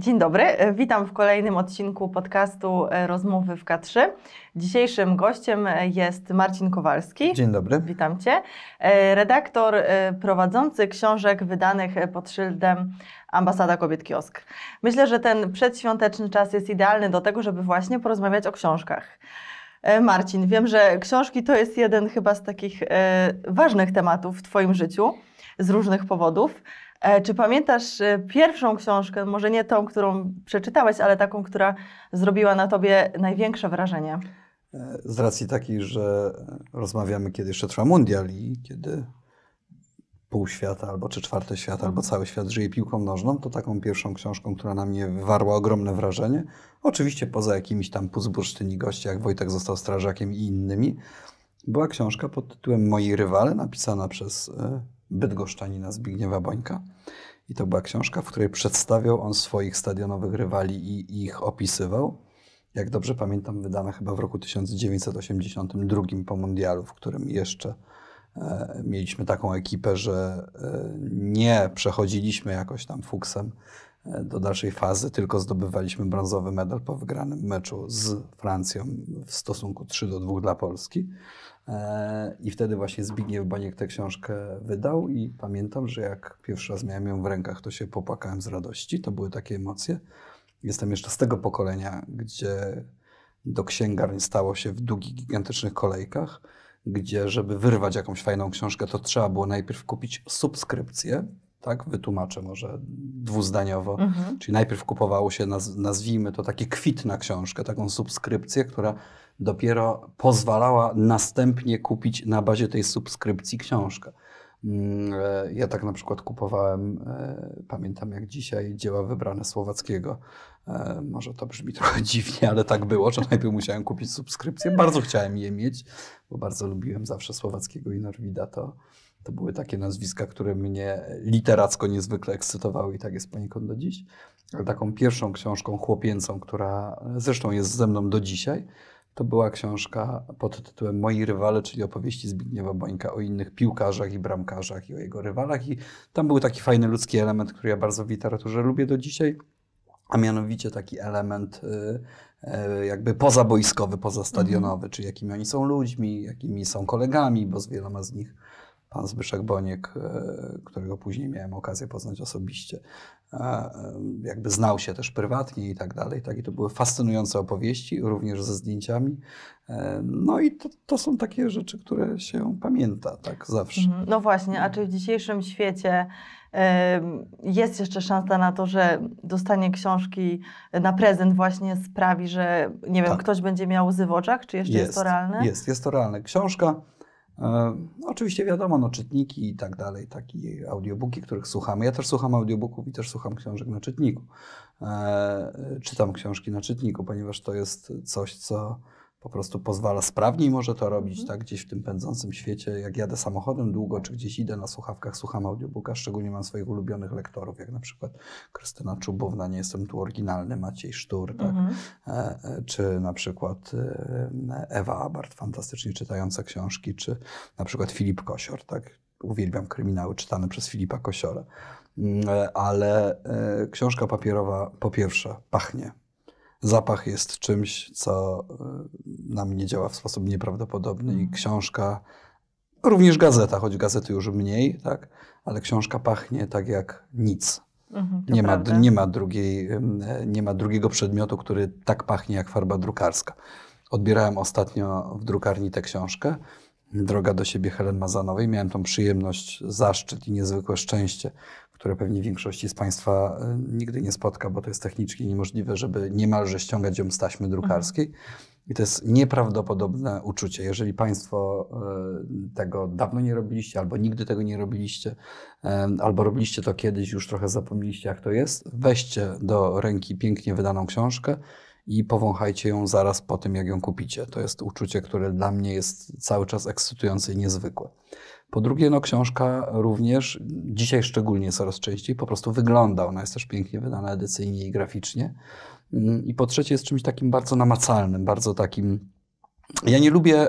Dzień dobry, witam w kolejnym odcinku podcastu Rozmowy w K3. Dzisiejszym gościem jest Marcin Kowalski. Dzień dobry. Witam Cię. Redaktor prowadzący książek wydanych pod szyldem Ambasada Kobiet Kiosk. Myślę, że ten przedświąteczny czas jest idealny do tego, żeby właśnie porozmawiać o książkach. Marcin, wiem, że książki to jest jeden chyba z takich ważnych tematów w Twoim życiu z różnych powodów. E, czy pamiętasz e, pierwszą książkę, może nie tą, którą przeczytałeś, ale taką, która zrobiła na tobie największe wrażenie? E, z racji takiej, że rozmawiamy, kiedy jeszcze trwa mundial i kiedy pół świata, albo czy czwarte świat, albo cały świat żyje piłką nożną, to taką pierwszą książką, która na mnie wywarła ogromne wrażenie, oczywiście poza jakimiś tam puzbursztyni gości, jak Wojtek został strażakiem i innymi, była książka pod tytułem Moi rywale, napisana przez bydgoszczanina Zbigniewa Bońka. I to była książka, w której przedstawiał on swoich stadionowych rywali i ich opisywał. Jak dobrze pamiętam, wydana chyba w roku 1982 po mundialu, w którym jeszcze e, mieliśmy taką ekipę, że e, nie przechodziliśmy jakoś tam fuksem e, do dalszej fazy, tylko zdobywaliśmy brązowy medal po wygranym meczu z Francją w stosunku 3 do 2 dla Polski. E, I wtedy właśnie Zbigniew Baniek tę książkę wydał i pamiętam, że jak pierwszy raz miałem ją w rękach, to się popłakałem z radości. To były takie emocje. Jestem jeszcze z tego pokolenia, gdzie do księgarni stało się w długich, gigantycznych kolejkach, gdzie żeby wyrwać jakąś fajną książkę, to trzeba było najpierw kupić subskrypcję, tak? Wytłumaczę może dwuzdaniowo. Mhm. Czyli najpierw kupowało się, nazwijmy to taki kwit na książkę, taką subskrypcję, która dopiero pozwalała następnie kupić na bazie tej subskrypcji książkę. Mm, e, ja tak na przykład kupowałem, e, pamiętam jak dzisiaj, dzieła wybrane Słowackiego. E, może to brzmi trochę dziwnie, ale tak było, że najpierw musiałem kupić subskrypcję. Bardzo chciałem je mieć, bo bardzo lubiłem zawsze Słowackiego i Norwida. To, to były takie nazwiska, które mnie literacko niezwykle ekscytowały i tak jest poniekąd do dziś. Ale taką pierwszą książką chłopięcą, która zresztą jest ze mną do dzisiaj, to była książka pod tytułem Moi rywale, czyli opowieści Zbigniewa Bońka o innych piłkarzach i bramkarzach i o jego rywalach. I tam był taki fajny ludzki element, który ja bardzo w literaturze lubię do dzisiaj, a mianowicie taki element y, y, jakby pozaboiskowy, pozastadionowy, mhm. czyli jakimi oni są ludźmi, jakimi są kolegami, bo z wieloma z nich pan Zbyszek Boniek, e, którego później miałem okazję poznać osobiście, e, e, jakby znał się też prywatnie i tak dalej. Tak? I to były fascynujące opowieści, również ze zdjęciami. No i to, to są takie rzeczy, które się pamięta tak zawsze. Mhm. No właśnie, a czy w dzisiejszym świecie jest jeszcze szansa na to, że dostanie książki na prezent właśnie sprawi, że nie wiem, tak. ktoś będzie miał łzy w oczach, czy jeszcze jest, jest to realne? Jest, jest to realne. Książka E, oczywiście wiadomo, no czytniki i tak dalej, takie audiobooki, których słuchamy. Ja też słucham audiobooków i też słucham książek na czytniku. E, czytam książki na czytniku, ponieważ to jest coś, co po prostu pozwala sprawniej może to robić, mhm. tak, gdzieś w tym pędzącym świecie. Jak jadę samochodem długo, czy gdzieś idę na słuchawkach, słucham audiobooka, szczególnie mam swoich ulubionych lektorów, jak na przykład Krystyna Czubówna, nie jestem tu oryginalny, Maciej Sztur, tak, mhm. E, e, czy na przykład e, Ewa Abart, fantastycznie czytająca książki, czy na przykład Filip Kosior, tak, uwielbiam kryminały czytane przez Filipa Kosiora. Mm, ale książka papierowa po pierwsze pachnie zapach jest czymś, co y, na mnie działa w sposób nieprawdopodobny i mhm. książka, również gazeta, choć gazety już mniej, tak, ale książka pachnie tak jak nic. Mhm, nie, ma, nie, ma drugiej, nie ma drugiego przedmiotu, który tak pachnie jak farba drukarska. Odbierałem ostatnio w drukarni tę książkę. Droga do siebie Helen Mazanowej. Miałem tą przyjemność, zaszczyt i niezwykłe szczęście które pewnie większości z Państwa e, nigdy nie spotka, bo to jest technicznie niemożliwe, żeby niemalże ściągać ją z taśmy drukarskiej. I to jest nieprawdopodobne uczucie. Jeżeli Państwo e, tego dawno nie robiliście, albo nigdy tego nie robiliście, albo robiliście to kiedyś, już trochę zapomnieliście, jak to jest, weźcie do ręki pięknie wydaną książkę i powąchajcie ją zaraz po tym, jak ją kupicie. To jest uczucie, które dla mnie jest cały czas ekscytujące i niezwykłe. Po drugie, no książka również, dzisiaj szczególnie coraz częściej, po prostu wygląda. Ona jest też pięknie wydana edycyjnie i graficznie. Mm, I po trzecie, jest czymś takim bardzo namacalnym, bardzo takim. Ja nie lubię.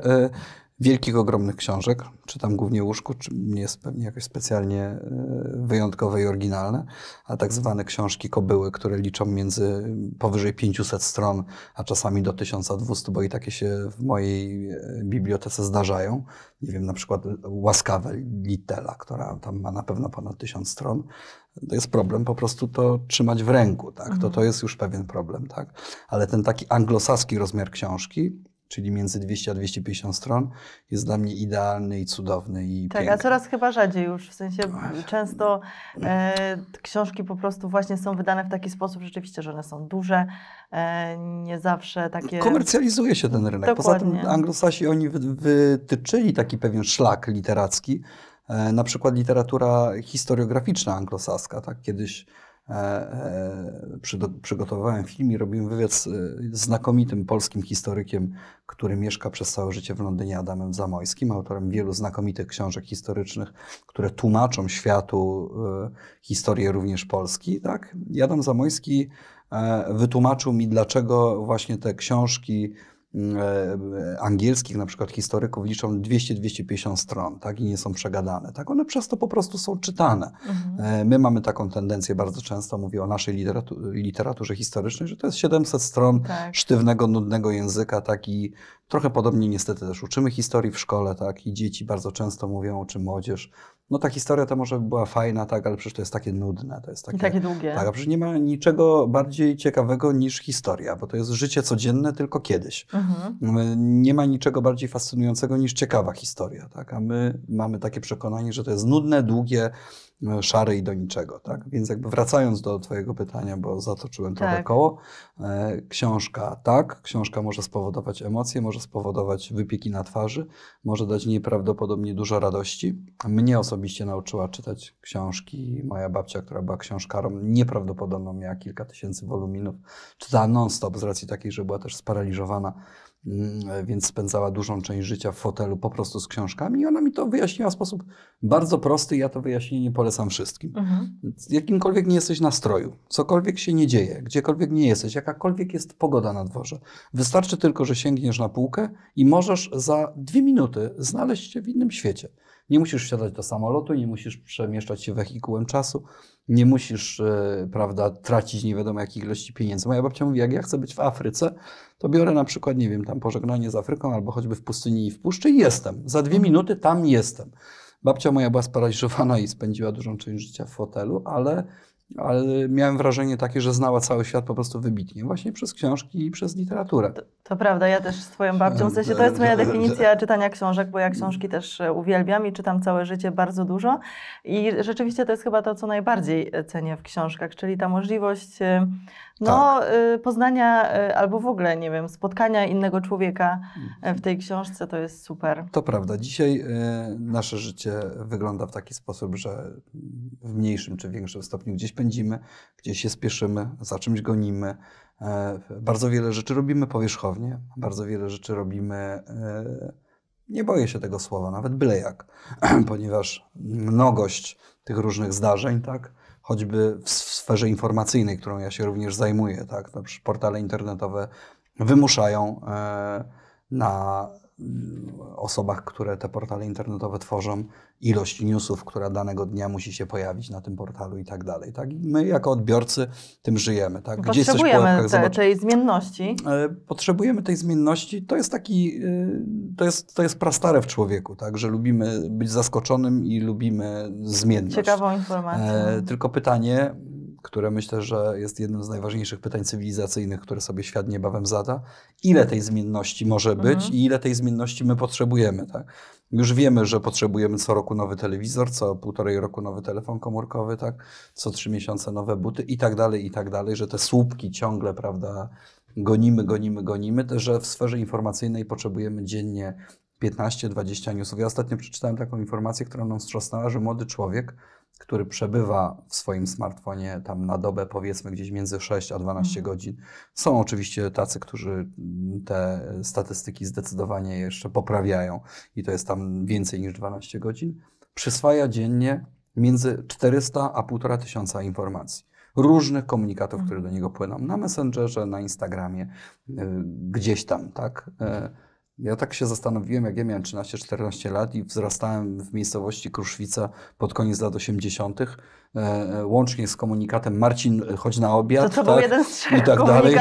Wielkich, ogromnych książek. Czytam głównie łóżku, czy nie jest pewnie jakoś specjalnie e, wyjątkowe i oryginalne, a tak zwane książki kobyły, które liczą między powyżej 500 stron, a czasami do 1200, bo i takie się w mojej e, bibliotece zdarzają. Nie wiem, na przykład Łaskawe Litela, która tam ma na pewno ponad 1000 stron. To jest problem po prostu to trzymać w ręku, tak? To, to jest już pewien problem, tak? Ale ten taki anglosaski rozmiar książki, czyli między 200 a 250 stron, jest dla mnie idealny i cudowny i Tak, piękny. a coraz chyba rzadziej już, w sensie często e, książki po prostu właśnie są wydane w taki sposób rzeczywiście, że one są duże, e, nie zawsze takie... Komercjalizuje się ten rynek. Poza tym Dokładnie. anglosasi oni wy, wytyczyli taki pewien szlak literacki, e, na przykład literatura historiograficzna anglosaska. Tak? Kiedyś przygotowywałem film i robiłem wywiad z e, znakomitym polskim historykiem, który mieszka przez całe życie w Londynie, Adamem Zamojskim, autorem wielu znakomitych książek historycznych, które tłumaczą światu e, historię również Polski. Tak? I Adam Zamojski e, wytłumaczył mi, dlaczego właśnie te książki e, angielskich, na przykład historyków, liczą 200-250 stron tak? i nie są przegadane. Tak? One przez to po prostu są czytane. Mhm. E, My mamy taką tendencję bardzo często, mówię o naszej literatu- literaturze historycznej, że to jest 700 stron Tak. sztywnego, nudnego języka, tak i trochę podobnie niestety też uczymy historii w szkole, tak i dzieci bardzo często mówią, czy młodzież, no ta historia to może by była fajna, tak, ale przecież to jest takie nudne, to jest takie... takie długie. Tak, a przecież nie ma niczego bardziej ciekawego niż historia, bo to jest życie codzienne tylko kiedyś. Mhm. Nie ma niczego bardziej fascynującego niż ciekawa historia, tak? a my mamy takie przekonanie, że to jest nudne, długie, szare i do niczego. Tak? Więc jakby wracając do Twojego pytania, bo zatoczyłem trochę Tak. koło, e, książka tak, książka może spowodować emocje, może spowodować wypieki na twarzy, może dać nieprawdopodobnie dużo radości. Mnie osobiście nauczyła czytać książki moja babcia, która była książkarą, nieprawdopodobną, miała kilka tysięcy woluminów, czytała non-stop z racji takiej, że była też sparaliżowana. Mm, więc spędzała dużą część życia w fotelu po prostu z książkami i ona mi to wyjaśniła w sposób bardzo prosty ja to wyjaśnienie polecam wszystkim. Mhm. Jakimkolwiek nie jesteś nastroju, cokolwiek się nie dzieje, gdziekolwiek nie jesteś, jakakolwiek jest pogoda na dworze, wystarczy tylko, że sięgniesz na półkę i możesz za dwie minuty znaleźć się w innym świecie. Nie musisz wsiadać do samolotu, nie musisz przemieszczać się wehikułem czasu, nie musisz, e, prawda, tracić nie wiadomo jakich ilości pieniędzy. Moja babcia mówi, jak ja chcę być w Afryce, to biorę na przykład, nie wiem, tam pożegnanie z Afryką albo choćby w pustyni i w puszczy i jestem. Za dwie minuty tam jestem. Babcia moja była sparaliżowana i spędziła dużą część życia w fotelu, ale, ale miałem wrażenie takie, że znała cały świat po prostu wybitnie, właśnie przez książki i przez literaturę. To, to prawda, ja też z Twoją babcią, w sensie to jest moja definicja czytania książek, bo ja książki też e, uwielbiam i czytam całe życie bardzo dużo. I rzeczywiście to jest chyba to, co najbardziej e, cenię w książkach, czyli ta możliwość no, e, poznania e, albo w ogóle, nie wiem, spotkania innego człowieka e, w tej książce, to jest super. To prawda. Dzisiaj e, nasze życie wygląda w taki sposób, że w mniejszym czy większym stopniu gdzieś pędzimy, gdzieś się spieszymy, za czymś gonimy. E, bardzo wiele rzeczy robimy powierzchownie, bardzo wiele rzeczy robimy, e, nie boję się tego słowa, nawet byle jak, ponieważ mnogość tych różnych zdarzeń, tak, choćby w sferze informacyjnej, którą ja się również zajmuję, tak, portale internetowe wymuszają e, na osobach, które te portale internetowe tworzą, ilość newsów, która danego dnia musi się pojawić na tym portalu i tak dalej. Tak? I my jako odbiorcy tym żyjemy. Tak? W Potrzebujemy te, tej zmienności. E, Potrzebujemy tej zmienności. To jest taki, e, to jest, to jest prastare w człowieku, tak? że lubimy być zaskoczonym i lubimy zmienność. Ciekawą informację. E, tylko pytanie, które myślę, że jest jednym z najważniejszych pytań cywilizacyjnych, które sobie świat niebawem zada. Ile tej zmienności może być Mhm. i ile tej zmienności my potrzebujemy? Tak? Już wiemy, że potrzebujemy co roku nowy telewizor, co półtorej roku nowy telefon komórkowy, tak? co trzy miesiące nowe buty i tak dalej, i tak dalej, że te słupki ciągle, prawda, gonimy, gonimy, gonimy, też, że w sferze informacyjnej potrzebujemy dziennie 15-20 newsów. Ja ostatnio przeczytałem taką informację, która nam wstrząsnęła, że młody człowiek, który przebywa w swoim smartfonie tam na dobę, powiedzmy gdzieś między 6 a 12 Mhm. godzin. Są oczywiście tacy, którzy te statystyki zdecydowanie jeszcze poprawiają i to jest tam więcej niż 12 godzin. Przyswaja dziennie między 400 a 1,5 tysiąca informacji. Różnych komunikatów, Mhm. które do niego płyną na Messengerze, na Instagramie, y, gdzieś tam, tak? Y, Ja tak się zastanowiłem, jak ja miałem 13-14 lat i wzrastałem w miejscowości Kruszwica pod koniec lat 80., e, łącznie z komunikatem Marcin, chodź na obiad. To, to tak, był jeden z trzech i tak dalej,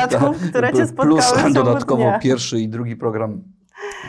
które cię spotkały Plus dodatkowo dnia. pierwszy i drugi program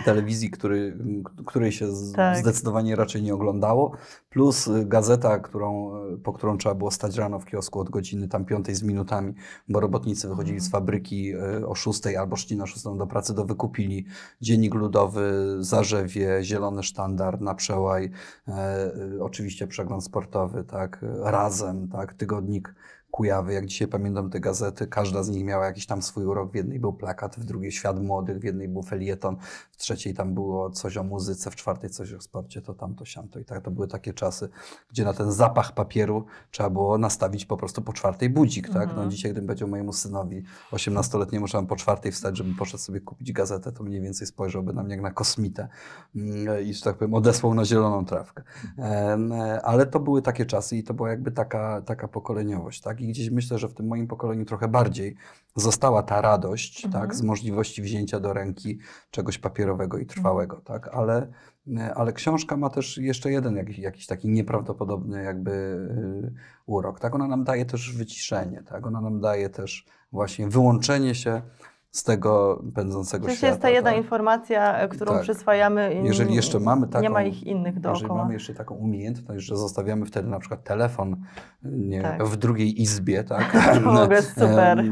telewizji, który, której się Tak. zdecydowanie raczej nie oglądało, plus gazeta, którą, po którą trzeba było stać rano w kiosku od godziny tam piątej z minutami, bo robotnicy wychodzili z fabryki y, o szóstej albo szli na szóstą do pracy, do wykupili Dziennik Ludowy, Zarzewie, Zielony Sztandar, Na Przełaj, e, y, oczywiście przegląd sportowy, tak, Razem, tak, Tygodnik Kujawy, jak dzisiaj pamiętam te gazety, każda z nich miała jakiś tam swój urok. W jednej był plakat, w drugiej Świat Młodych, w jednej był felieton, w trzeciej tam było coś o muzyce, w czwartej coś o sporcie, to tamto, siamto. I tak to były takie czasy, gdzie na ten zapach papieru trzeba było nastawić po prostu po czwartej budzik, tak? No Mhm. dzisiaj, gdybym powiedział mojemu synowi 18-letniemu, że mam po czwartej wstać, żeby poszedł sobie kupić gazetę, to mniej więcej spojrzałby na mnie jak na kosmitę mm, i, że tak powiem, odesłał na zieloną trawkę. Em, e, Ale to były takie czasy i to była jakby taka, taka pokoleniowość, tak? I gdzieś myślę, że w tym moim pokoleniu trochę bardziej została ta radość, Mhm. tak? Z możliwości wzięcia do ręki czegoś papierowego i trwałego, tak? Ale, ale książka ma też jeszcze jeden jakiś, jakiś taki nieprawdopodobny jakby y, urok, tak? Ona nam daje też wyciszenie, tak? Ona nam daje też właśnie wyłączenie się z tego pędzącego Przecież świata. jest ta jedna tak? informacja, e, którą Tak. przyswajamy i Jeżeli jeszcze mamy taką, nie ma ich innych Jeżeli dookoła. mamy jeszcze taką umiejętność, że zostawiamy wtedy na przykład telefon nie, Tak. w drugiej izbie, tak? W ogóle jest super. E,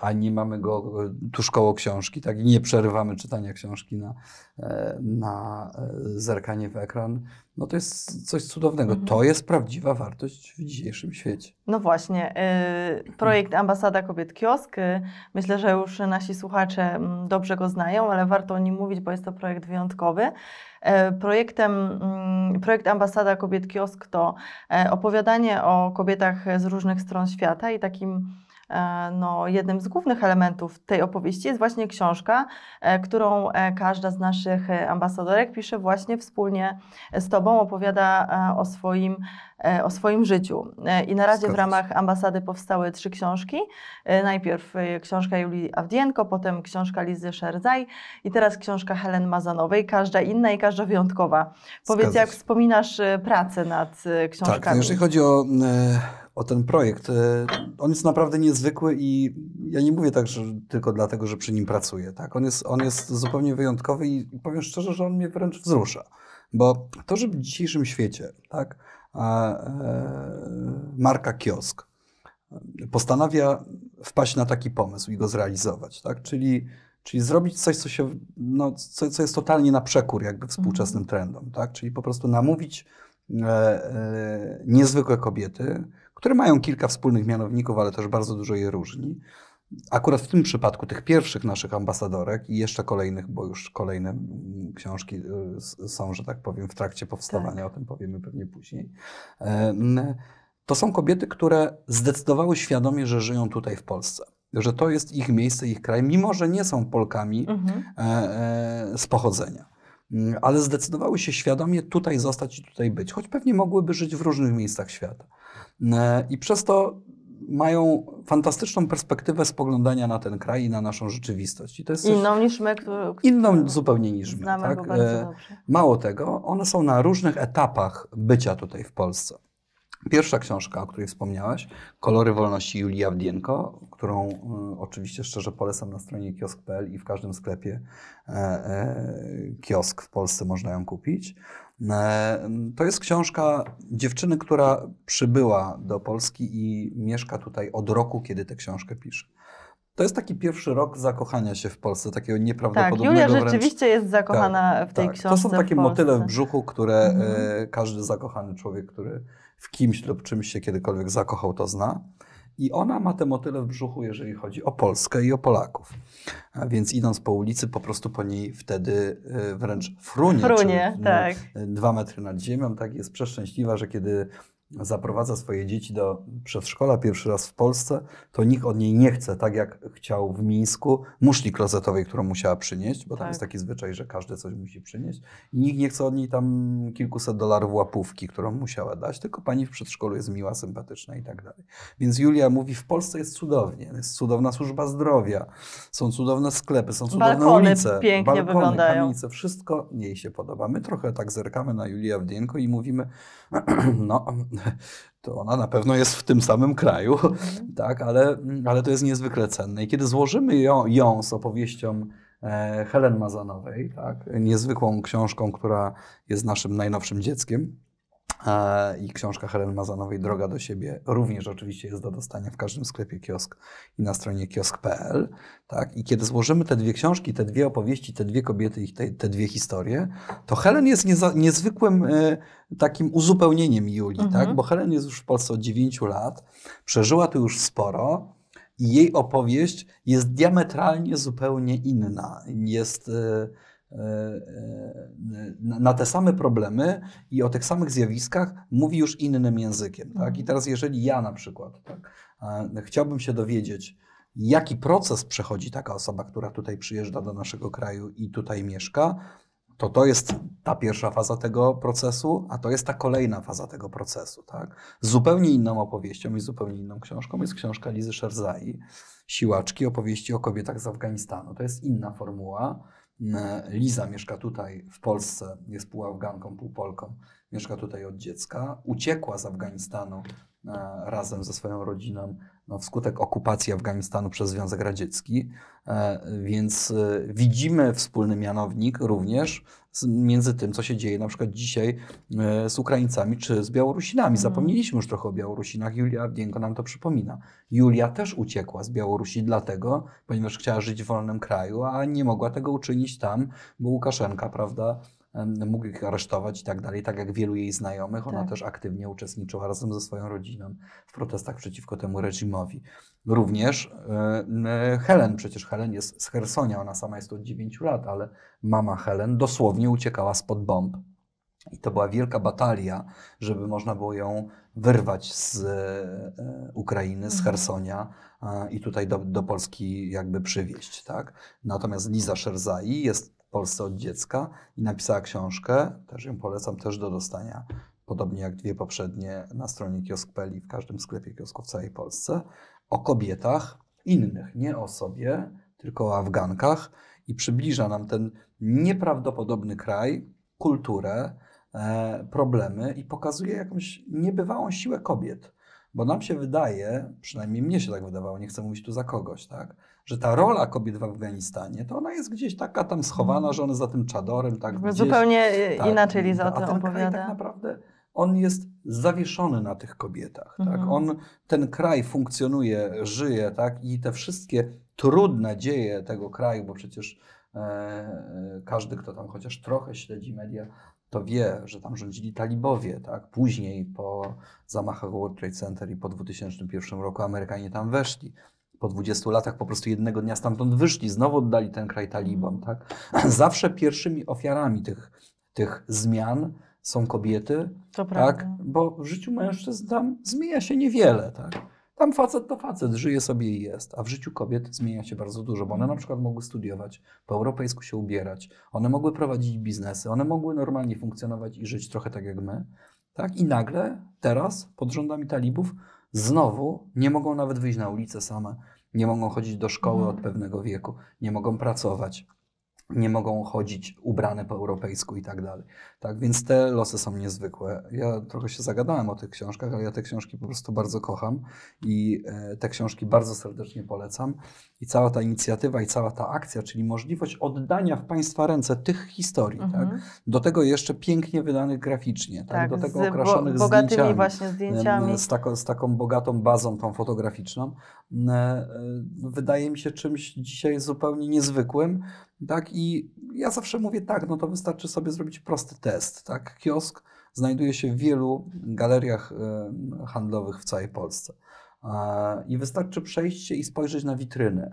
A nie mamy go e, tuż koło książki, tak? I nie przerywamy czytania książki na, e, na e, zerkanie w ekran. No to jest coś cudownego. Mhm. To jest prawdziwa wartość w dzisiejszym świecie. No właśnie, y, projekt Ambasada Kobiet Kiosk. y, Myślę, że już nasi słuchacze mm, dobrze go znają, ale warto o nim mówić, bo jest to projekt wyjątkowy. E, Projektem, mm, projekt Ambasada Kobiet Kiosk to e, opowiadanie o kobietach z różnych stron świata i takim no, jednym z głównych elementów tej opowieści jest właśnie książka, e, którą e, każda z naszych e, ambasadorek pisze właśnie wspólnie z Tobą, opowiada e, o swoim, e, o swoim życiu. E, I na razie w ramach ambasady powstały trzy książki. E, Najpierw e, książka Julii Awdienko, potem książka Lizy Szerzaj i teraz książka Helen Mazanowej, każda inna i każda wyjątkowa. Powiedz, Zgadza jak się. wspominasz e, pracę nad e, książkami? Tak, no jeżeli chodzi o, e, o ten projekt, e, on jest naprawdę niezwykły i ja nie mówię tak, że tylko dlatego, że przy nim pracuję. Tak? On, jest, on jest zupełnie wyjątkowy i powiem szczerze, że on mnie wręcz wzrusza. Bo to, że w dzisiejszym świecie tak, a, e, marka kiosk postanawia wpaść na taki pomysł i go zrealizować, tak? czyli, czyli zrobić coś, co, się, no, co, co jest totalnie na przekór jakby współczesnym trendom, tak? czyli po prostu namówić e, e, niezwykłe kobiety, które mają kilka wspólnych mianowników, ale też bardzo dużo je różni. Akurat w tym przypadku tych pierwszych naszych ambasadorek i jeszcze kolejnych, bo już kolejne mm, książki y, są, że tak powiem, w trakcie powstawania, o tym powiemy pewnie później. Em, To są kobiety, które zdecydowały świadomie, że żyją tutaj w Polsce. Że to jest ich miejsce, ich kraj, mimo że nie są Polkami Mhm. e, e, z pochodzenia. Mm, Ale zdecydowały się świadomie tutaj zostać i tutaj być, choć pewnie mogłyby żyć w różnych miejscach świata. E, I przez to mają fantastyczną perspektywę spoglądania na ten kraj i na naszą rzeczywistość. I to jest Inną niż my, którą inną zupełnie niż my. znamy Tak? go bardzo E, dobrze. Mało tego, one są na różnych etapach bycia tutaj w Polsce. Pierwsza książka, o której wspomniałaś, Kolory Wolności Julii Awdienko, którą y, oczywiście szczerze polecam na stronie kiosk.pl i w każdym sklepie e, e, kiosk w Polsce można ją kupić. E, to jest książka dziewczyny, która przybyła do Polski i mieszka tutaj od roku, kiedy tę książkę pisze. To jest taki pierwszy rok zakochania się w Polsce, takiego Tak, nieprawdopodobnego Julia wręcz rzeczywiście jest zakochana w tej tak, książce. To są takie motyle w brzuchu, które Mhm. e, każdy zakochany człowiek, który w kimś lub czymś się kiedykolwiek zakochał, to zna. I ona ma te motyle w brzuchu, jeżeli chodzi o Polskę i o Polaków. A więc idąc po ulicy, po prostu po niej wtedy e, wręcz frunie. Frunie, czyli, tak. no, dwa metry nad ziemią, tak jest przeszczęśliwa, że kiedy zaprowadza swoje dzieci do przedszkola pierwszy raz w Polsce, to nikt od niej nie chce, tak jak chciał w Mińsku, muszli klozetowej, którą musiała przynieść, bo tam Tak. jest taki zwyczaj, że każdy coś musi przynieść. I nikt nie chce od niej tam kilkuset dolarów łapówki, którą musiała dać, tylko pani w przedszkolu jest miła, sympatyczna i tak dalej. Więc Julia mówi, w Polsce jest cudownie, jest cudowna służba zdrowia, są cudowne sklepy, są cudowne Balkony ulice, pięknie balkony, wyglądają. kamienice, wszystko jej się podoba. My trochę tak zerkamy na Julię Awdienko i mówimy, no, to ona na pewno jest w tym samym kraju, tak, ale, ale to jest niezwykle cenne. I kiedy złożymy ją, ją z opowieścią e, Helen Mazanowej, tak, niezwykłą książką, która jest naszym najnowszym dzieckiem, i książka Helen Mazanowej Droga do siebie również oczywiście jest do dostania w każdym sklepie kiosk i na stronie kiosk.pl. Tak? I kiedy złożymy te dwie książki, te dwie opowieści, te dwie kobiety i te, te dwie historie, to Helen jest nieza, niezwykłym e, takim uzupełnieniem Julii, Mhm. tak? bo Helen jest już w Polsce od 9 lat, przeżyła tu już sporo i jej opowieść jest diametralnie zupełnie inna. Jest e, na na te same problemy i o tych samych zjawiskach mówi już innym językiem. Tak? Mhm. I teraz jeżeli ja na przykład tak, e, chciałbym się dowiedzieć, jaki proces przechodzi taka osoba, która tutaj przyjeżdża do naszego kraju i tutaj mieszka, to to jest ta pierwsza faza tego procesu, a to jest ta kolejna faza tego procesu. Tak? Zupełnie inną opowieścią i zupełnie inną książką jest książka Lizy Szerzai, Siłaczki, opowieści o kobietach z Afganistanu. To jest inna formuła. Liza mieszka tutaj w Polsce, jest pół Afganką, pół Polką. Mieszka tutaj od dziecka. Uciekła z Afganistanu e, razem ze swoją rodziną no, wskutek okupacji Afganistanu przez Związek Radziecki. E, Więc e, widzimy wspólny mianownik również między tym, co się dzieje na przykład dzisiaj e, z Ukraińcami czy z Białorusinami. Mhm. Zapomnieliśmy już trochę o Białorusinach. Julia Awdienko nam to przypomina. Julia też uciekła z Białorusi dlatego, ponieważ chciała żyć w wolnym kraju, a nie mogła tego uczynić tam, bo Łukaszenka, prawda, mógł ich aresztować i tak dalej, tak jak wielu jej znajomych. Ona Tak. też aktywnie uczestniczyła razem ze swoją rodziną w protestach przeciwko temu reżimowi. Również e, Helen, przecież Helen jest z Hersonia, ona sama jest od 9 lat, ale mama Helen dosłownie uciekała spod bomb. I to była wielka batalia, żeby można było ją wyrwać z e, Ukrainy, z Mhm. Hersonia i tutaj do, do Polski jakby przywieźć. Tak? Natomiast Liza Szerzai jest Polsce od dziecka i napisała książkę, też ją polecam, też do dostania, podobnie jak dwie poprzednie na stronie kiosk.pl i w każdym sklepie kiosku w całej Polsce, o kobietach innych, nie o sobie, tylko o Afgankach i przybliża nam ten nieprawdopodobny kraj, kulturę, e, problemy i pokazuje jakąś niebywałą siłę kobiet. Bo nam się wydaje, przynajmniej mnie się tak wydawało, nie chcę mówić tu za kogoś, tak, że ta rola kobiet w Afganistanie, to ona jest gdzieś taka tam schowana, że one za tym czadorem, tak gdzieś, Zupełnie e, tak, inaczej Liza o tym kraj opowiada. tak naprawdę on jest zawieszony na tych kobietach. Tak? Mhm. On, ten kraj funkcjonuje, żyje tak? i te wszystkie trudne dzieje tego kraju, bo przecież e, e, każdy, kto tam chociaż trochę śledzi media, to wie, że tam rządzili talibowie. Tak? Później po zamachach World Trade Center i po 2001 roku Amerykanie tam weszli. Po 20 latach po prostu jednego dnia stamtąd wyszli, znowu oddali ten kraj talibom. Tak? Zawsze pierwszymi ofiarami tych, tych zmian są kobiety, tak? Bo w życiu mężczyzn tam zmienia się niewiele, tak? Tam facet to facet, żyje sobie i jest, a w życiu kobiet zmienia się bardzo dużo, bo one na przykład mogły studiować, po europejsku się ubierać, one mogły prowadzić biznesy, one mogły normalnie funkcjonować i żyć trochę tak jak my, tak? I nagle teraz, pod rządami talibów, znowu nie mogą nawet wyjść na ulicę same, nie mogą chodzić do szkoły Mhm. od pewnego wieku, nie mogą pracować, nie mogą chodzić ubrane po europejsku i tak dalej. Tak, więc te losy są niezwykłe. Ja trochę się zagadałem o tych książkach, ale ja te książki po prostu bardzo kocham i e, te książki bardzo serdecznie polecam. I cała ta inicjatywa i cała ta akcja, czyli możliwość oddania w Państwa ręce tych historii, Mhm. tak? do tego jeszcze pięknie wydanych graficznie, tak? Tak, do tego z okraszonych bo, bogatymi zdjęciami. właśnie zdjęciami. Z taką, z taką bogatą bazą tą fotograficzną. E, e, Wydaje mi się czymś dzisiaj zupełnie niezwykłym. Tak? I ja zawsze mówię tak, no to wystarczy sobie zrobić prosty test. Tak? Kiosk znajduje się w wielu galeriach e, handlowych w całej Polsce. E, I wystarczy przejść się i spojrzeć na witryny.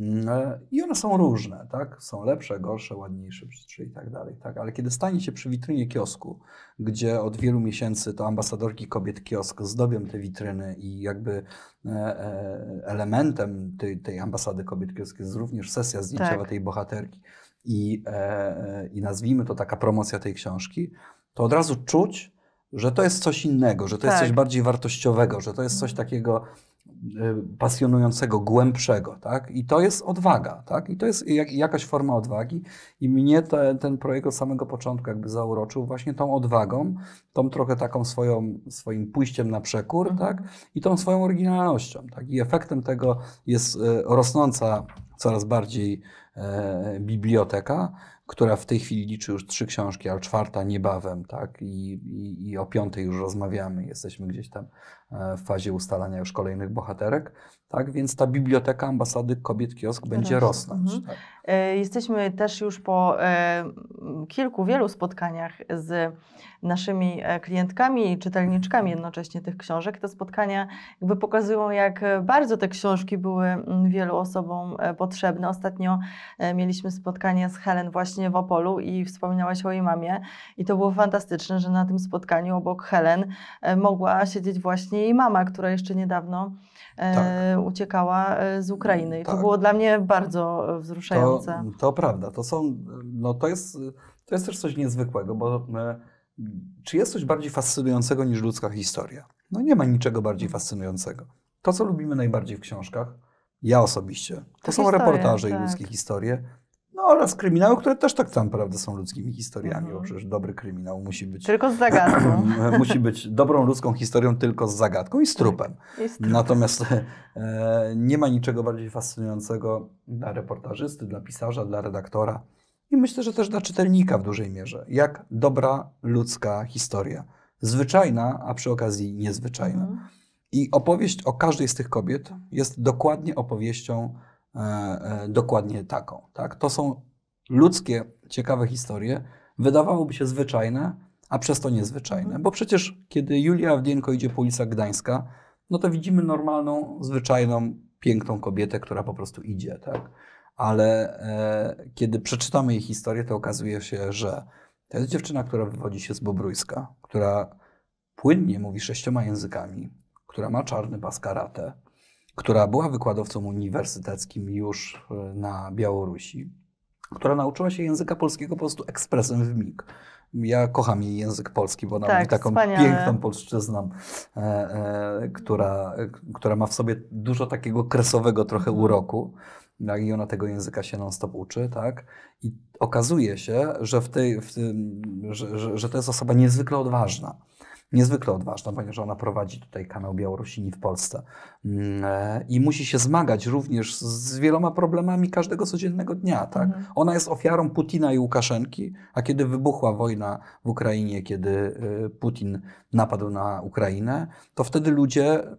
E, I one są różne, tak? Są lepsze, gorsze, ładniejsze, brzydsze i tak dalej, tak? Ale kiedy staniecie przy witrynie kiosku, gdzie od wielu miesięcy to ambasadorki kobiet kiosk zdobią te witryny i jakby e, e, elementem tej, tej ambasady kobiet kiosk jest również sesja zdjęciowa Tak. tej bohaterki i, e, i nazwijmy to taka promocja tej książki, to od razu czuć, że to jest coś innego, że to jest Tak. coś bardziej wartościowego, że to jest coś takiego y, pasjonującego, głębszego, tak? I to jest odwaga, tak? I to jest jak, jakaś forma odwagi i mnie te, ten projekt od samego początku jakby zauroczył właśnie tą odwagą, tą trochę taką swoją, swoim pójściem na przekór, Mhm. tak? I tą swoją oryginalnością, tak? I efektem tego jest y, rosnąca coraz bardziej e, biblioteka, która w tej chwili liczy już trzy książki, ale czwarta niebawem, tak? I, i, i o piątej już rozmawiamy. Jesteśmy gdzieś tam e, w fazie ustalania już kolejnych bohaterek, tak? Więc ta biblioteka ambasady kobiet kiosk będzie rosnąć. Mhm. Tak? E, Jesteśmy też już po e, kilku, wielu spotkaniach z naszymi klientkami i czytelniczkami jednocześnie tych książek. Te spotkania jakby pokazują, jak bardzo te książki były mm, wielu osobom potrzebne. Ostatnio mieliśmy spotkanie z Helen właśnie w Opolu i wspominałaś o jej mamie i to było fantastyczne, że na tym spotkaniu obok Helen e, mogła siedzieć właśnie jej mama, która jeszcze niedawno e, uciekała e, z Ukrainy. I to Tak. było dla mnie bardzo e, To, wzruszające. to prawda. To, są, no to, jest, to jest też coś niezwykłego, bo czy jest coś bardziej fascynującego niż ludzka historia? No nie ma niczego bardziej fascynującego. To, co lubimy najbardziej w książkach, ja osobiście, to, To są historie, reportaże i tak. ludzkie historie. No oraz kryminały, które też tak naprawdę są ludzkimi historiami, Mhm. bo przecież dobry kryminał musi być, Tylko z zagadką. musi być dobrą ludzką historią tylko z zagadką i z trupem. Natomiast e, nie ma niczego bardziej fascynującego dla reportażysty, dla pisarza, dla redaktora i myślę, że też dla czytelnika w dużej mierze, jak dobra ludzka historia. Zwyczajna, a przy okazji niezwyczajna. Mhm. I opowieść o każdej z tych kobiet jest dokładnie opowieścią dokładnie taką. Tak? To są ludzkie, ciekawe historie, wydawałoby się zwyczajne, a przez to niezwyczajne. Mhm. Bo przecież kiedy Julia Awdienko idzie po ulicach Gdańska, no to widzimy normalną, zwyczajną, piękną kobietę, która po prostu idzie. Tak? Ale e, kiedy przeczytamy jej historię, to okazuje się, że to jest dziewczyna, która wywodzi się z Bobrójska, która płynnie mówi sześcioma językami, która ma czarny pas karate, która była wykładowcą uniwersyteckim już e, na Białorusi, która nauczyła się języka polskiego po prostu ekspresem w mig. Ja kocham jej język polski, bo ona Tak, mówi taką wspaniale. piękną polszczyzną, e, e, która, która ma w sobie dużo takiego kresowego trochę Mhm. uroku. Tak, I ona tego języka się non-stop uczy, tak? I okazuje się, że, w tej, w tym, że, że, że to jest osoba niezwykle odważna. Niezwykle odważna, ponieważ ona prowadzi tutaj kanał Białorusini w Polsce Mm, e, i musi się zmagać również z- z wieloma problemami każdego codziennego dnia. Tak? Mhm. Ona jest ofiarą Putina i Łukaszenki, a kiedy wybuchła wojna w Ukrainie, kiedy y, Putin napadł na Ukrainę, to wtedy ludzie y,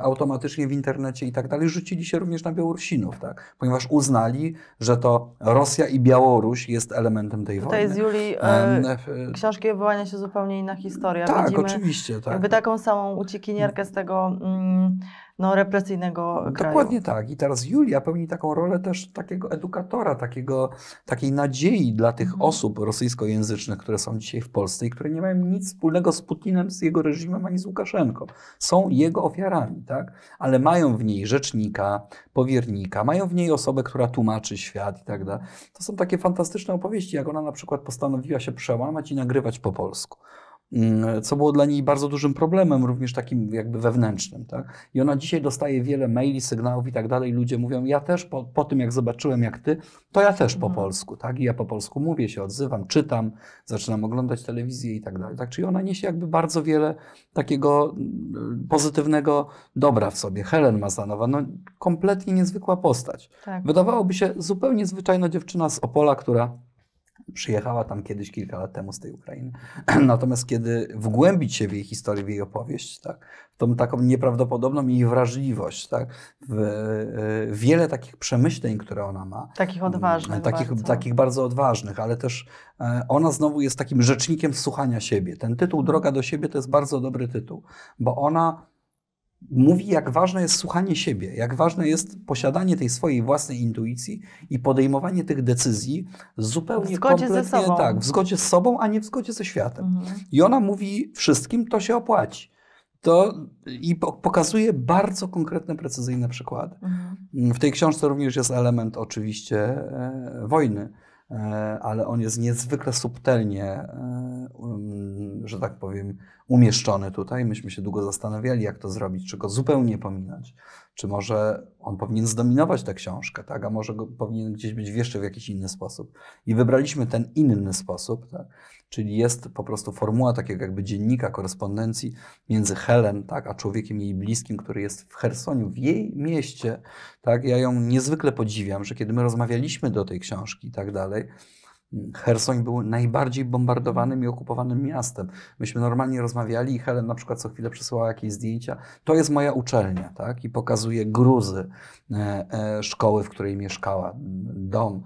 automatycznie w internecie i tak dalej rzucili się również na Białorusinów, tak? ponieważ uznali, że to Rosja i Białoruś jest elementem tej Tutaj z wojny. Julii e, Em, e, książki wyłania się zupełnie inna historia. tak, Widzimy oczywiście. Tak. jakby taką samą uciekinierkę z tego mm, no, represyjnego kraju. Dokładnie tak. I teraz Julia pełni taką rolę też takiego edukatora, takiego, takiej nadziei dla tych Mhm. osób rosyjskojęzycznych, które są dzisiaj w Polsce i które nie mają nic wspólnego z Putinem, z jego reżimem ani z Łukaszenką. Są jego ofiarami, tak? Ale mają w niej rzecznika, powiernika, mają w niej osobę, która tłumaczy świat i tak dalej. To są takie fantastyczne opowieści, jak ona na przykład postanowiła się przełamać i nagrywać po polsku. Mm, Co było dla niej bardzo dużym problemem, również takim jakby wewnętrznym. Tak? I ona dzisiaj dostaje wiele maili, sygnałów i tak dalej. Ludzie mówią, ja też po, po tym, jak zobaczyłem, jak ty, to ja też po Mhm. polsku. Tak? I ja po polsku mówię, się odzywam, czytam, zaczynam oglądać telewizję i tak dalej. Tak? Czyli ona niesie jakby bardzo wiele takiego mm, pozytywnego dobra w sobie. Helen Mazanowa, no kompletnie niezwykła postać. Tak. Wydawałoby się zupełnie zwyczajna dziewczyna z Opola, która przyjechała tam kiedyś kilka lat temu z tej Ukrainy. Natomiast kiedy wgłębić się w jej historię, w jej opowieść, tak, w tą taką nieprawdopodobną jej wrażliwość, tak, w e, wiele takich przemyśleń, które ona ma, Takich odważnych takich, bardzo. takich bardzo odważnych, ale też e, ona znowu jest takim rzecznikiem słuchania siebie. Ten tytuł Droga do siebie to jest bardzo dobry tytuł, bo ona mówi, jak ważne jest słuchanie siebie, jak ważne jest posiadanie tej swojej własnej intuicji i podejmowanie tych decyzji zupełnie W zgodzie ze sobą. tak, w zgodzie z sobą, a nie w zgodzie ze światem. Mhm. I ona mówi wszystkim, to się opłaci. To, I po- pokazuje bardzo konkretne, precyzyjne przykłady. Mhm. W tej książce również jest element oczywiście e, wojny, e, ale on jest niezwykle subtelnie, e, um, że tak powiem, umieszczony tutaj. Myśmy się długo zastanawiali, jak to zrobić, czy go zupełnie pominąć, czy może on powinien zdominować tę książkę, tak? a może go powinien gdzieś być w jeszcze w jakiś inny sposób. I wybraliśmy ten inny sposób, tak? czyli jest po prostu formuła takiego jakby dziennika, korespondencji między Helen tak, a człowiekiem jej bliskim, który jest w Chersoniu, w jej mieście. Tak? Ja ją niezwykle podziwiam, że kiedy my rozmawialiśmy do tej książki i tak dalej, Chersoń był najbardziej bombardowanym i okupowanym miastem. Myśmy normalnie rozmawiali i Helen na przykład co chwilę przesyłała jakieś zdjęcia. To jest moja uczelnia, tak? I pokazuje gruzy e, e, szkoły, w której mieszkała, dom,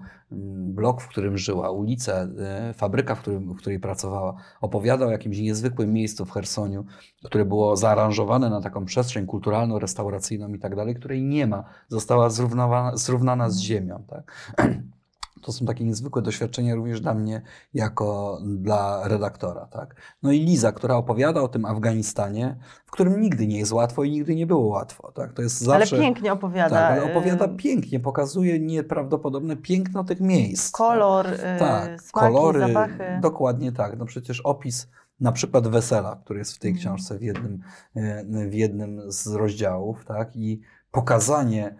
blok, w którym żyła, ulicę, e, fabryka, w, którym, w której pracowała. Opowiada o jakimś niezwykłym miejscu w Chersoniu, które było zaaranżowane na taką przestrzeń kulturalną, restauracyjną i tak dalej, której nie ma. Została zrównawana, zrównana z ziemią, tak? To są takie niezwykłe doświadczenia również dla mnie, jako dla redaktora. Tak? No i Liza, która opowiada o tym Afganistanie, w którym nigdy nie jest łatwo i nigdy nie było łatwo. Tak? To jest zawsze. Ale pięknie opowiada. Tak, ale opowiada y, pięknie, pokazuje nieprawdopodobne piękno tych miejsc. Kolor, y, tak, smaki, kolory, zapachy. dokładnie tak. No przecież opis na przykład wesela, który jest w tej Mhm. książce w jednym, e, w jednym z rozdziałów, tak, i pokazanie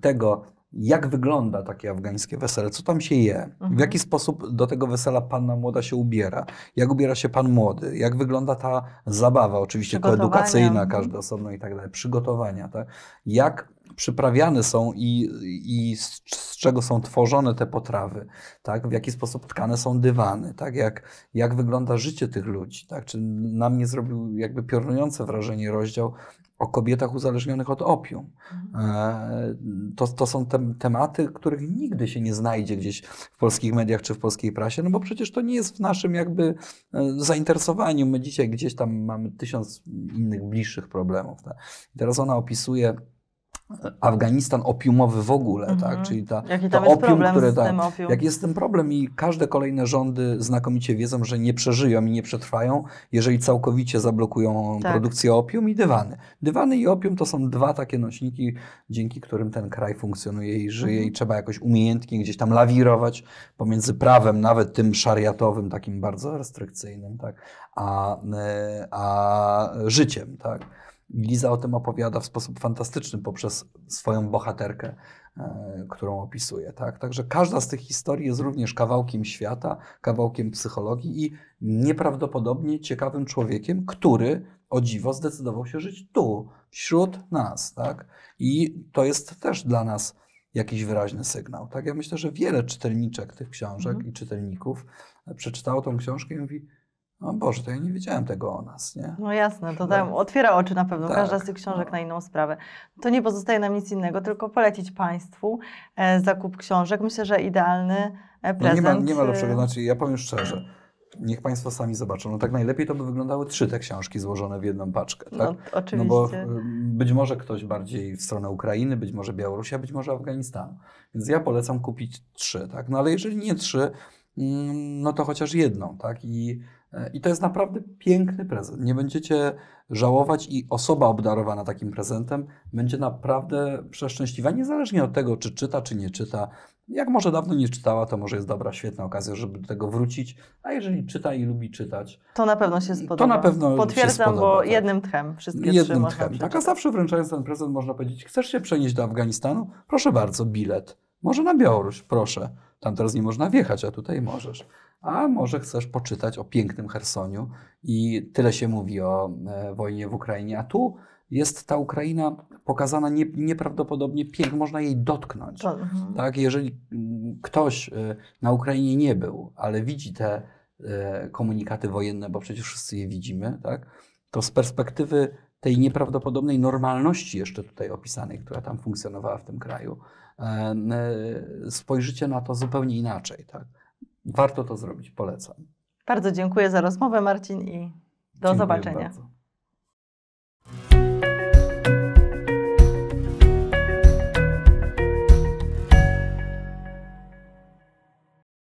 tego, jak wygląda takie afgańskie wesele, co tam się je, w Mhm. jaki sposób do tego wesela panna młoda się ubiera, jak ubiera się pan młody, jak wygląda ta zabawa, oczywiście koedukacyjna, Mhm. każdy osobno i tak dalej, przygotowania, tak? jak przyprawiane są i, i z, z czego są tworzone te potrawy, tak? w jaki sposób tkane są dywany, tak? jak, jak wygląda życie tych ludzi. Tak? Czy na mnie zrobił jakby piorunujące wrażenie rozdział o kobietach uzależnionych od opium. Mhm. E, To, to są te, tematy, których nigdy się nie znajdzie gdzieś w polskich mediach czy w polskiej prasie, no bo przecież to nie jest w naszym jakby e, zainteresowaniu. My dzisiaj gdzieś tam mamy tysiąc innych bliższych problemów. Tak? I teraz ona opisuje Afganistan opiumowy w ogóle, Mhm. tak? czyli ta, Jaki to opium, które tak, opium? jak jest ten problem i każde kolejne rządy znakomicie wiedzą, że nie przeżyją i nie przetrwają, jeżeli całkowicie zablokują Tak. produkcję opium i dywany. Dywany i opium to są dwa takie nośniki, dzięki którym ten kraj funkcjonuje i żyje Mhm. i trzeba jakoś umiejętnie gdzieś tam lawirować pomiędzy prawem, nawet tym szariatowym, takim bardzo restrykcyjnym, tak, a, e, a życiem. Tak. Liza o tym opowiada w sposób fantastyczny poprzez swoją bohaterkę, e, którą opisuje. Tak? Także każda z tych historii jest również kawałkiem świata, kawałkiem psychologii i nieprawdopodobnie ciekawym człowiekiem, który o dziwo zdecydował się żyć tu, wśród nas. Tak? I to jest też dla nas jakiś wyraźny sygnał. Tak? Ja myślę, że wiele czytelniczek tych książek Mhm. i czytelników e, przeczytało tą książkę i mówi, o Boże, to ja nie wiedziałem tego o nas. Nie? No jasne, to No. tam otwiera oczy na pewno, Tak, każda z tych książek no. na inną sprawę. To nie pozostaje nam nic innego, tylko polecić Państwu e, zakup książek. Myślę, że idealny e, No prezent. nie, ma, nie ma e, lepszego, znaczy ja powiem szczerze, niech Państwo sami zobaczą. No tak najlepiej to by wyglądały trzy te książki złożone w jedną paczkę. Tak? No, No oczywiście. bo y, być może ktoś bardziej w stronę Ukrainy, być może Białorusi, a być może Afganistanu. Więc ja polecam kupić trzy, tak? No ale jeżeli nie trzy, mm, no to chociaż jedną, tak? I, e, I to jest naprawdę piękny prezent. Nie będziecie żałować i osoba obdarowana takim prezentem będzie naprawdę przeszczęśliwa, niezależnie od tego, czy czyta, czy nie czyta. Jak może dawno nie czytała, to może jest dobra, świetna okazja, żeby do tego wrócić. A jeżeli czyta i lubi czytać, To na pewno się spodoba. To na pewno się Potwierdzam, spodoba, bo tak. jednym tchem wszystkie trzy jednym można tchem. Tak, a zawsze wręczając ten prezent można powiedzieć, chcesz się przenieść do Afganistanu? Proszę bardzo, bilet. Może na Białoruś, proszę. Tam teraz nie można wjechać, a tutaj możesz. A może chcesz poczytać o pięknym Chersoniu i tyle się mówi o e, wojnie w Ukrainie, a tu jest ta Ukraina pokazana nie, nieprawdopodobnie pięknie, można jej dotknąć. To, mhm. Tak, jeżeli mm, ktoś y, na Ukrainie nie był, ale widzi te e, komunikaty wojenne, bo przecież wszyscy je widzimy, tak, to z perspektywy tej nieprawdopodobnej normalności jeszcze tutaj opisanej, która tam funkcjonowała w tym kraju, e, e, E, spojrzycie na to zupełnie inaczej. Tak? Warto to zrobić, polecam. Bardzo dziękuję za rozmowę, Marcin, i do dziękuję zobaczenia. Bardzo.